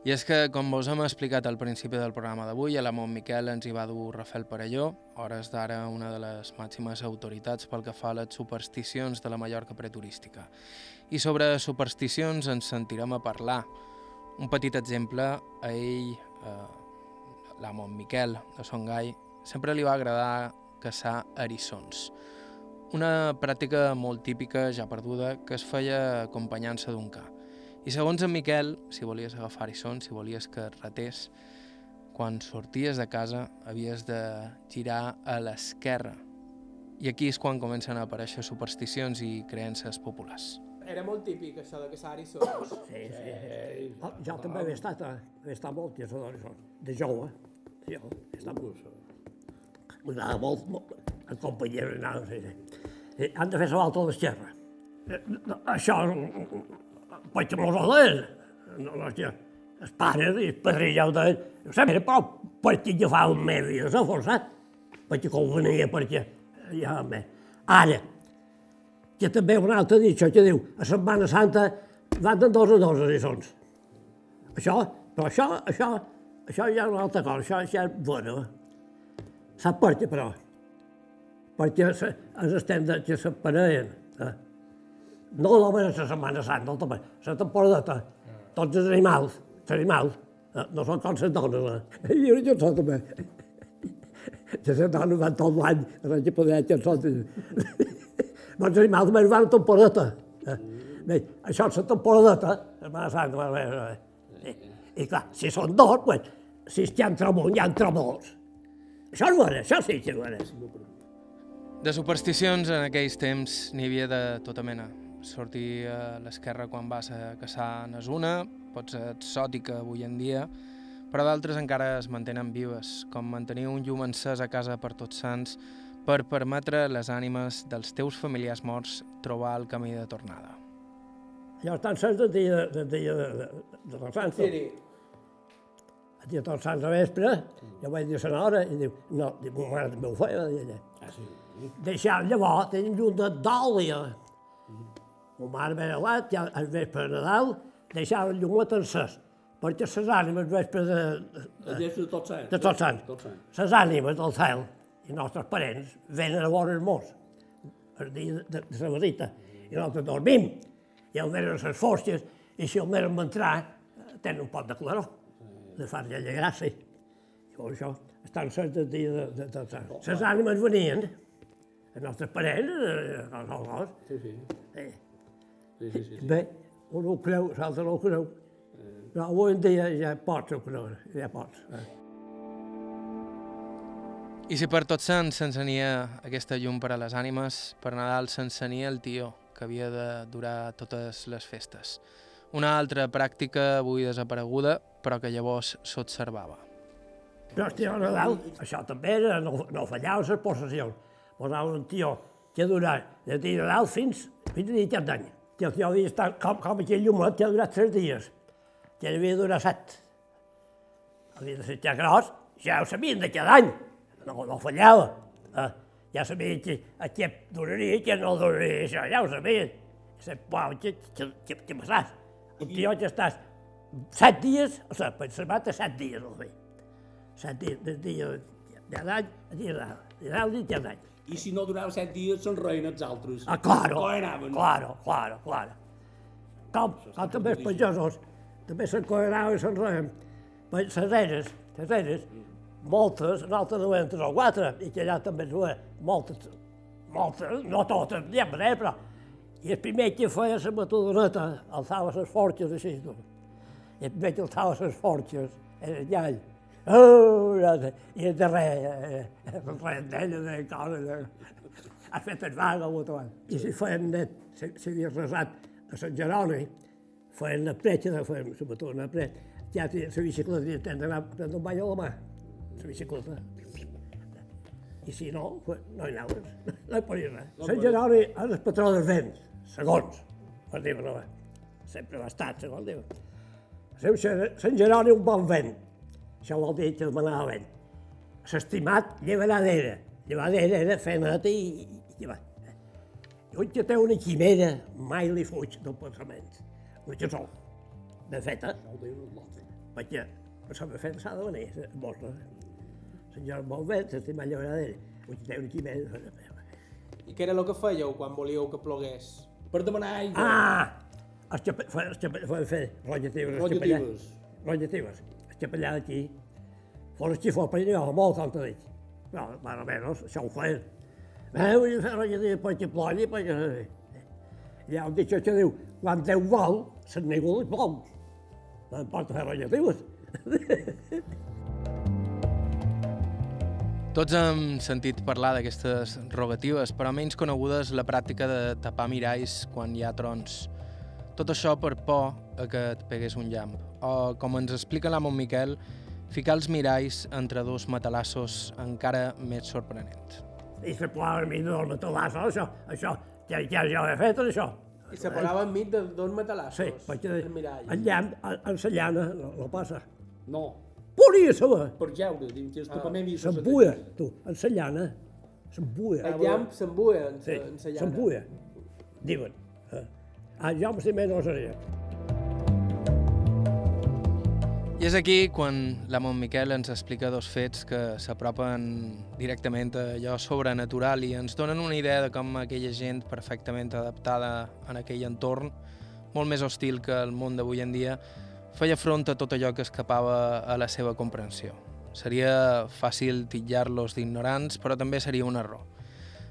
I és que, com vos hem explicat al principi del programa d'avui, a l'amo Miquel ens hi va dur Rafael Parelló, hores d'ara una de les màximes autoritats pel que fa a les supersticions de la Mallorca preturística. I sobre supersticions ens sentirem a parlar. Un petit exemple, a ell, eh, l'amo Miquel de Songai, sempre li va agradar caçar erissons. Una pràctica molt típica, ja perduda, que es feia acompanyant-se d'un ca. I segons en Miquel, si volies agafar erissons, si volies que et ratés, quan sorties de casa havies de girar a l'esquerra. I aquí és quan comencen a aparèixer supersticions i creences populars. Era molt típic, això de caçar erissons. Sí, sí. Ah, jo també he estat, eh? he estat molt caçador de jove. Sí, jo he estat molt. M'agradava molt, molt, en companyia anava, sí, sí. Eh, Han de fer la volta a l'esquerra. Eh, no, Això, mos ho deien. No, hòstia, els pares i els ja ho deien. No sé, era prou perquè agafava un mes i s'ha forçat. Perquè convenia, perquè ja me. Ara, que també un altre dit això que diu, a Setmana Santa van de dos a dos erissons. Això, però això, això, això ja és una altra cosa, això ja és bueno. Sap per què, però? Perquè ens estem de, que s'aparellen. Eh? No només la Setmana Santa, també, la temporadeta. Tots els animals, els animals, eh? no són com les dones. Eh? I jo, jo sóc també. Que les dones van tot l'any, a la que poder que són... Però els animals també van a temporadeta. Eh? Bé, això és la temporadeta, la Setmana Santa. va bé, bé. I, I clar, si són dos, pues, si hi ha entre un, hi ha entre molts. Això és bona, això sí que és bona. De supersticions en aquells temps n'hi havia de tota mena. Sortir a l'esquerra quan vas a caçar n'és una, pot ser exòtica avui en dia, però d'altres encara es mantenen vives, com mantenir un llum encès a casa per tots sants per permetre a les ànimes dels teus familiars morts trobar el camí de tornada. Jo estan sants del dia, del dia de, de, de los Sants. Sí, sí. El dia de tots sants a vespre, jo vaig dir a l'hora i diu, no, diu, ma mare també ho feia, va dir ella. Ah, sí? Deixar llavors, tenim llum de dòlia. Ma mare ve allà, ja al vespre de Nadal, deixava el llum encès, perquè les ànimes al vespre de, El de tots de tots Tots sants. les ànimes del cel i nostres parents venen a veure els morts el dia de, de la visita i nosaltres dormim i el venen les forces, i si el venen entrar, tenen un pot de claror, de far de gràcia. I això estan certs del dia de, de, de, de, Les ànimes venien, els nostres parents, eh, els altres. Sí, sí. Eh. Sí, sí, sí. Bé, un ho creu, l'altre no ho creu. Però avui en dia ja pots ho creure, ja pots. Eh. I si per tot sant s'encenia aquesta llum per a les ànimes, per Nadal s'encenia el tió, que havia de durar totes les festes. Una altra pràctica avui desapareguda, però que llavors s'observava. Però hòstia, a Nadal, això també era, no, no fallava les possessions. Posava un tio que durà de dia de Nadal fins, fins a dia d'any. Que tio havia estat com, com aquell llumet que ha durat tres dies. Que havia de durar set. Havia de ser ja gros, ja ho sabien de cada any. No, no fallava. Eh? Ja sabien que aquest duraria i que no duraria això, ja ho sabien. Sap, uau, què, què, què, què passàs? Un tio que estàs set dies, o sigui, per setmana set dies el feia. Set dies, des dia de l'any a dia de l'any, i dia d'any. I si no durava set dies, se'n reien els altres. Ah, claro, anaven? claro, claro, claro. Com, com també els pagesos, també s'encoeraven i se'n reien. Les eres, les eres, moltes, nosaltres no eren tres o quatre, i que allà també veia moltes, moltes, no totes, ja me però... I el primer que feia la matudoneta, alçava les forques així, tu. I el primer que alçava les forques era el llall. Oh, i el darrer, eh, el rendella de coses, ha fet el vaga o tot. I si feien net, s'havia resat a Sant Jeroni, feien la pretxa, de feien la matudona pretxa, ja tenia la bicicleta i tenen d'anar prendre un bany a la mà, la bicicleta. I si no, no hi anaves, no hi podies res. Sant Jeroni és el patró dels vents, segons, per dir-ho sempre va estar, segons diu. Sant Jeroni un bon vent, això vol dir que demanava vent. S'estimat llevadera, llevadera era fer net i, i llevar. Un que té una quimera mai li fuig del pensament. Un que sol, ben feta, perquè per ser ben feta s'ha de venir, bona. Sant Jeroni bon vent, s'estimat llevadera, un que té una quimera... I què era el que fèieu quan volíeu que plogués? Per demanar aigua. Ah! Els xapa, fa, els xapa, fa, fer rotllatives, els capellà. Rotllatives. Rotllatives. El capellà d'aquí, fos el xifó, però jo molt, com t'he dit. No, més o menys, això ho feien. Eh, vull fer rotllatives perquè plogui, perquè... Hi ha un dit que diu, quan Déu vol, se'n ningú li plou. No importa fer rotllatives. Tots hem sentit parlar d'aquestes rogatives, però menys conegudes la pràctica de tapar miralls quan hi ha trons. Tot això per por a que et pegués un llamp. O, com ens explica l'amo Miquel, ficar els miralls entre dos matalassos encara més sorprenent. I se plava a mi del matalassos, això, això, ja, ja, ja ho he fet, això. I se posava enmig de dos matalassos. Sí, perquè el mirall. el llamp, en la llana, no, no passa. No, Volia saber. per jeure, diu que el tapament i S'embuia, tu, en la llana, s'embuia. El llamp s'embuia en, Sí, en sa llana. s'embuia, diuen. Eh? Ah, jo em sé no seria. I és aquí quan l'amo Miquel ens explica dos fets que s'apropen directament a allò sobrenatural i ens donen una idea de com aquella gent perfectament adaptada en aquell entorn, molt més hostil que el món d'avui en dia, feia front a tot allò que escapava a la seva comprensió. Seria fàcil titllar-los d'ignorants, però també seria un error.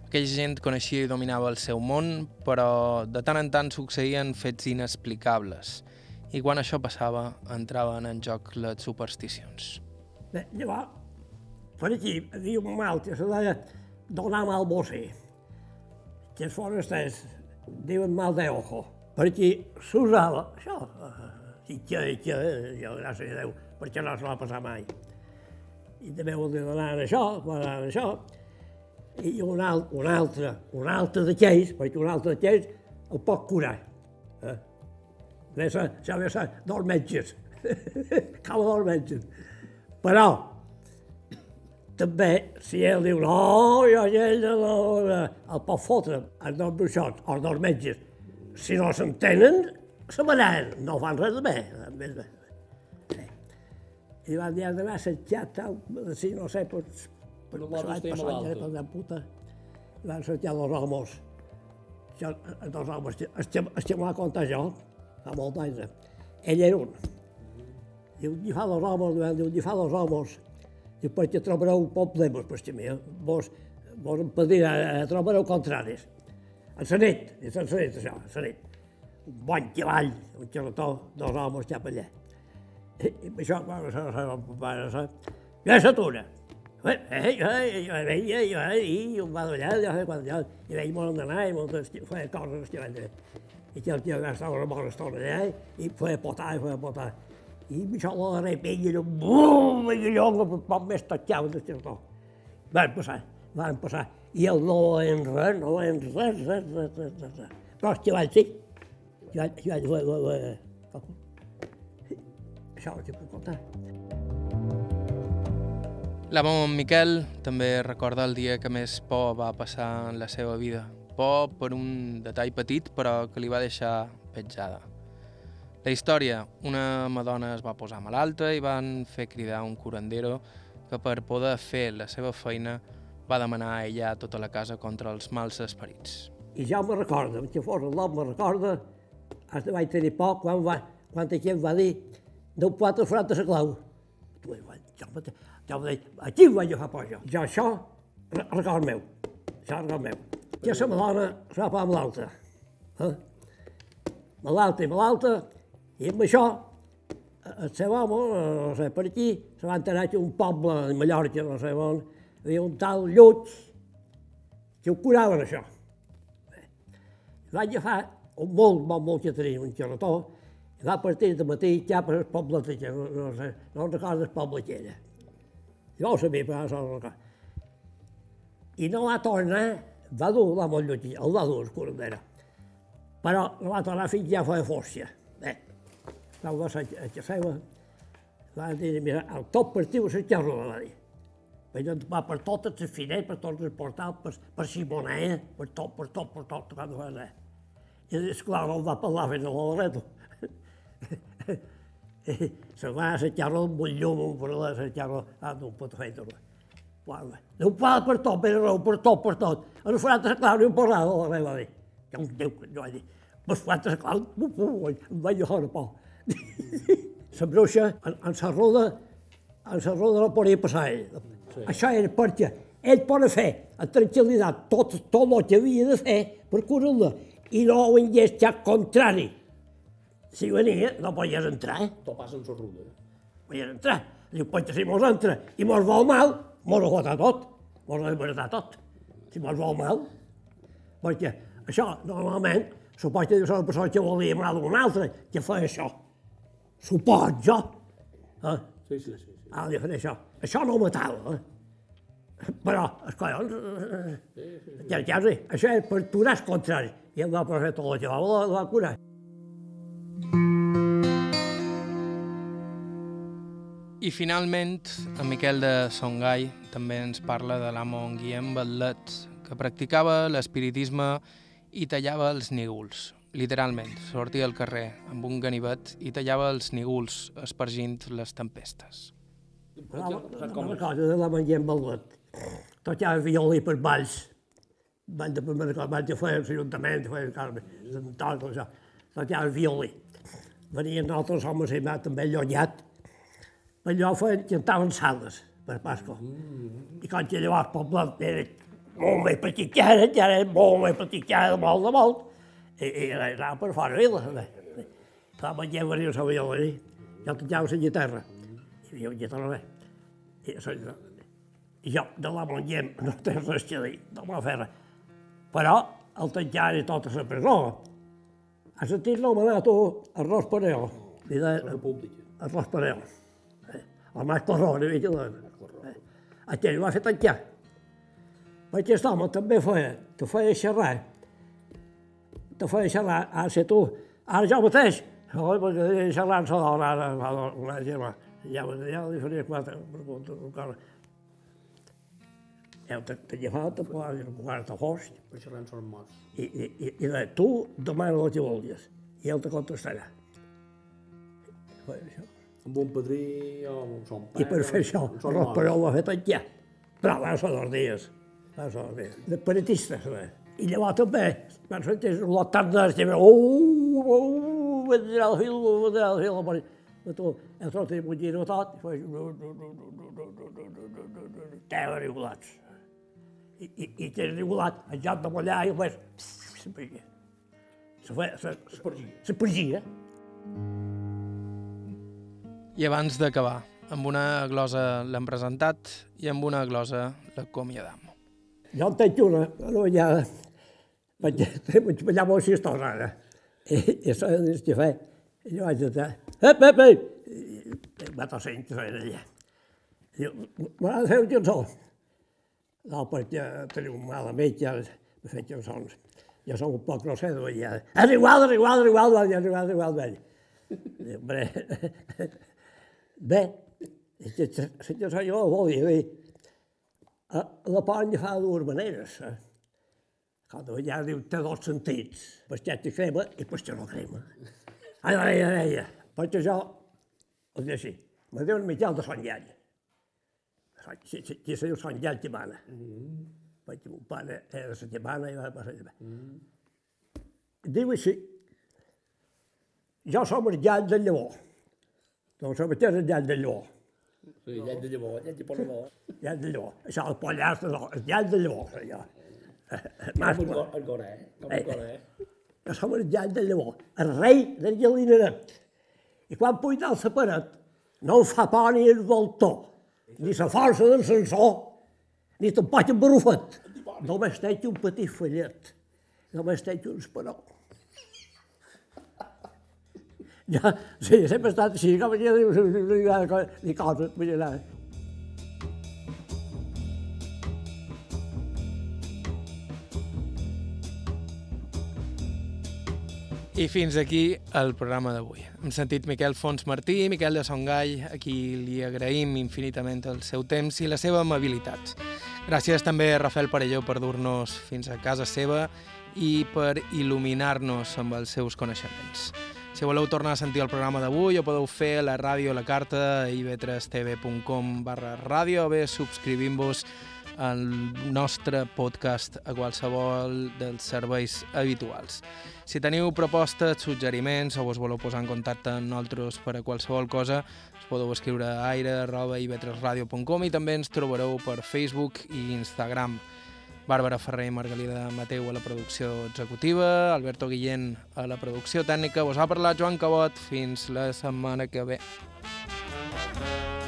Aquella gent coneixia i dominava el seu món, però de tant en tant succeïen fets inexplicables. I quan això passava, entraven en joc les supersticions. Bé, llavors, per aquí havia un mal que se deia donar mal bosser, que els forasters diuen mal d'ojo. Per aquí s'usava això, i que, i que, jo, gràcies a Déu, perquè no se va passar mai. I també vol dir donar això, donar això, i un, al, un altre, un altre d'aquells, perquè un altre d'aquells el pot curar. Eh? Això ha de ser dels metges. Cal dels metges. Però, també, si ell diu, no, jo ell no, el pot fotre els dos bruixots els dos metges. Si no s'entenen, se manaran, no fan res de bé. Més bé. Sí. I van dir, d'anar assetjat, tal, si no sé, pues, per No l'altre l'any estem a passat, ja la puta, i van assetjar els homes. els dos homes, estem, estem a contar jo, fa molt anys. eh. Ell era un. Diu, hi fa dos homes, diu, hi fa dos homes. Diu, perquè trobareu problemes, si mi, vos, vos em pedirà, eh, trobareu contraris. En la nit, és en la nit, això, en la nit. Un bon cavall, un xerrató, dos homes cap allà. I, i això, ja s'atura. Eh, eh, eh, jo veia, jo veia, un va d'allà, jo sé quan jo, i veia molt d'anar i moltes feia coses que vaig dir. Que una bona estona allà, i feia potar, i feia potar. I la repenya, i bum, i allò, un poc més tatxau de xertó. Van passar, van passar. I el no en res, no en res, res, res, res. Però el xaval sí. Jo, jo, jo, jo, jo, això ho puc contar. L'amo en Miquel també recorda el dia que més por va passar en la seva vida. Por per un detall petit, però que li va deixar petjada. La història, una madona es va posar malalta i van fer cridar un curandero que per poder fer la seva feina va demanar a ella tota la casa contra els mals esperits. I ja me recorda, que fos nom me recorda, hasta vaig tenir poc quan, va, quan gent va dir no pot afrontar la clau. Jo, jo deia, aquí vaig agafar jo. Jo això, re- record meu, això record meu. Que la dona es va posar malalta. Eh? Malalta i malalta, i amb això, el seu home, no sé, per aquí, se va enterar que un poble de Mallorca, no sé on, hi havia un tal Lluig, que ho curaven això. Va agafar un molt bon molt que tenia, un xerrató, i va partir de matí cap al poble de no, no, sé, no recordo el poble que era. Jo ho sabia, però no se'n recorda. I no va tornar, va dur la molt lluny, el va dur, curandera. Però fins ja feia força. Bé, va va ser a casa seva, va dir, mira, el tot partiu a la xerrola, va dir. Vaig va per totes les finestres, per tots els portals, per, per Simonet, per tot, per tot, per tot, va anar. I esclar, no va parlar fins a l'Alredo. Se va a xarro amb un llum, un problema, a xarro, ah, no pot fer Guarda, no ho fa per tot, per raó, per tot, per tot. En de la clau, ni un porrada, la meva. Ja un Déu, que jo vaig dir, de uf, uf, em vaig llogar a por. La bruixa, en, en la roda, en la roda no podia passar ell. Sí. Això era perquè ell pot fer amb tranquil·litat tot, tot el que havia de fer per curar-la i no ho cap contrari. Si venia, no podies entrar, eh? Tot passa amb la ruda. podies entrar. Diu, perquè si mos entra i mos vol mal, mos ho fota tot, mos ho desbaratar tot. Si mos vol mal. Perquè això, normalment, supos que diu una persona que volia mal d'un altre, que fa això. Supos jo. Eh? Sí, sí, sí. sí. Ah, de fer això. Això no matava, eh? Però, els collons, eh, ja, ja sé, això és per curar el contrari. I em va posar tot el que va, la, la curar. I finalment, en Miquel de Songai també ens parla de l'amo Guillem Batlet, que practicava l'espiritisme i tallava els nígols. Literalment, sortia al carrer amb un ganivet i tallava els nígols, espargint les tempestes. La, la cosa de la manllem ballet. Tocava violí per balls. Ball de primera cosa, ball que feia l'Ajuntament, tot això. Tocava violí. Venien altres homes i mà també llonyat. Allò feien, cantaven sales per Pasco. I quan que llavors el poble era molt més petit que ara, que era molt més petit que ara, molt de molt. I, i era, era per fora vila. també. La manllem venia a violí. Jo tocava la guitarra. I jo guitarra bé. I, i jo de la manllem no té res a dir, no m'ha fet res. Però el tancar i tota la presó. Ha sentit l'homenat tu arròs pareo. De, La arròs pareo. Eh, el Mas Corró, una mica de... Eh, aquell ho va fer tancar. Perquè aquest home també feia, te feia xerrar. Te feia xerrar, ara sé tu, ara jo mateix, oi, perquè xerrar amb la dona, ara, dona, una germà. Ja, ja li faria quatre preguntes, encara. Ja te, te llevava, te posava un quart de fost, Per xerrar son morts. i, i, i, i de, tu demana el que vulguis, i ell te contestarà. Feia això. Amb un padrí o amb son pare. I per fer això, amb son el mare. Perol ho ha fet ja. Però va ser dos dies. Va ser dos dies. De peritistes, bé. I llavors també, quan senties la tarda, estem, oh, oh, vendrà el fil, vendrà el fil, però tu, el tot i bullir tot, i fas, no, no, no, no, no, no, no, no, no, no, no, no, te regulats. I, i, i tens regulat, el joc de ballar, i fas, se pergia. Se fa, se, se, se pergia. I abans d'acabar, amb una glosa l'hem presentat i amb una glosa l'acomiadam. Jo en tenc una, no, ja, vaig, vaig ballar molt xistosa, ara. I, i és que fa. I jo vaig dir, ep, ep, ep, i va tot sent que feia allà. Diu, de fer un cançó. No, perquè teniu un mal amic, ja me fet cançons. Jo som un poc grosser de ballar. És igual, és igual, és igual, és igual, és igual, vell. Diu, hombre, bé, és que la cançó jo volia dir, la panya fa de dues maneres. Eh? Cada vegada diu, té dos sentits, pastet i crema i pastet no crema. Ai, ai, ai, ai, perquè jo, els dic així, me diuen Miquel de Sant Llall. Qui se diu Sant Llall Tibana. Perquè mon pare era de la Tibana i va passar a Tibana. Diu així, jo som el llall del llavor. Doncs som el llall del llavor. Sí, llet de llavor, llet de polvor. Llall del llavor. Això, el pollastre, el llall del llavor, allò. Mas, Com el, go- el goré, com el goré. jo som el llall del llavor, el rei del llalineret. I quan puja al la paret, no em fa por ni el voltor, ni la força del sensor, ni tampoc el barufet. Només tenc un petit fallet, només tenc un esperó. Ja, sí, sempre he estat així, com ja dius, ni coses, vull dir, I fins aquí el programa d'avui. Hem sentit Miquel Fons Martí, Miquel de Songall, a qui li agraïm infinitament el seu temps i la seva amabilitat. Gràcies també a Rafael Parelló per dur-nos fins a casa seva i per il·luminar-nos amb els seus coneixements. Si voleu tornar a sentir el programa d'avui, ho podeu fer a la ràdio a la carta a ib3tv.com barra ràdio o bé subscrivint-vos al nostre podcast a qualsevol dels serveis habituals. Si teniu propostes, suggeriments o us voleu posar en contacte amb nosaltres per a qualsevol cosa, us podeu escriure a aire.ib3radio.com i també ens trobareu per Facebook i Instagram. Bàrbara Ferrer i Margalida Mateu a la producció executiva, Alberto Guillén a la producció tècnica. Vos ha parlat Joan Cabot. Fins la setmana que ve. Thank you.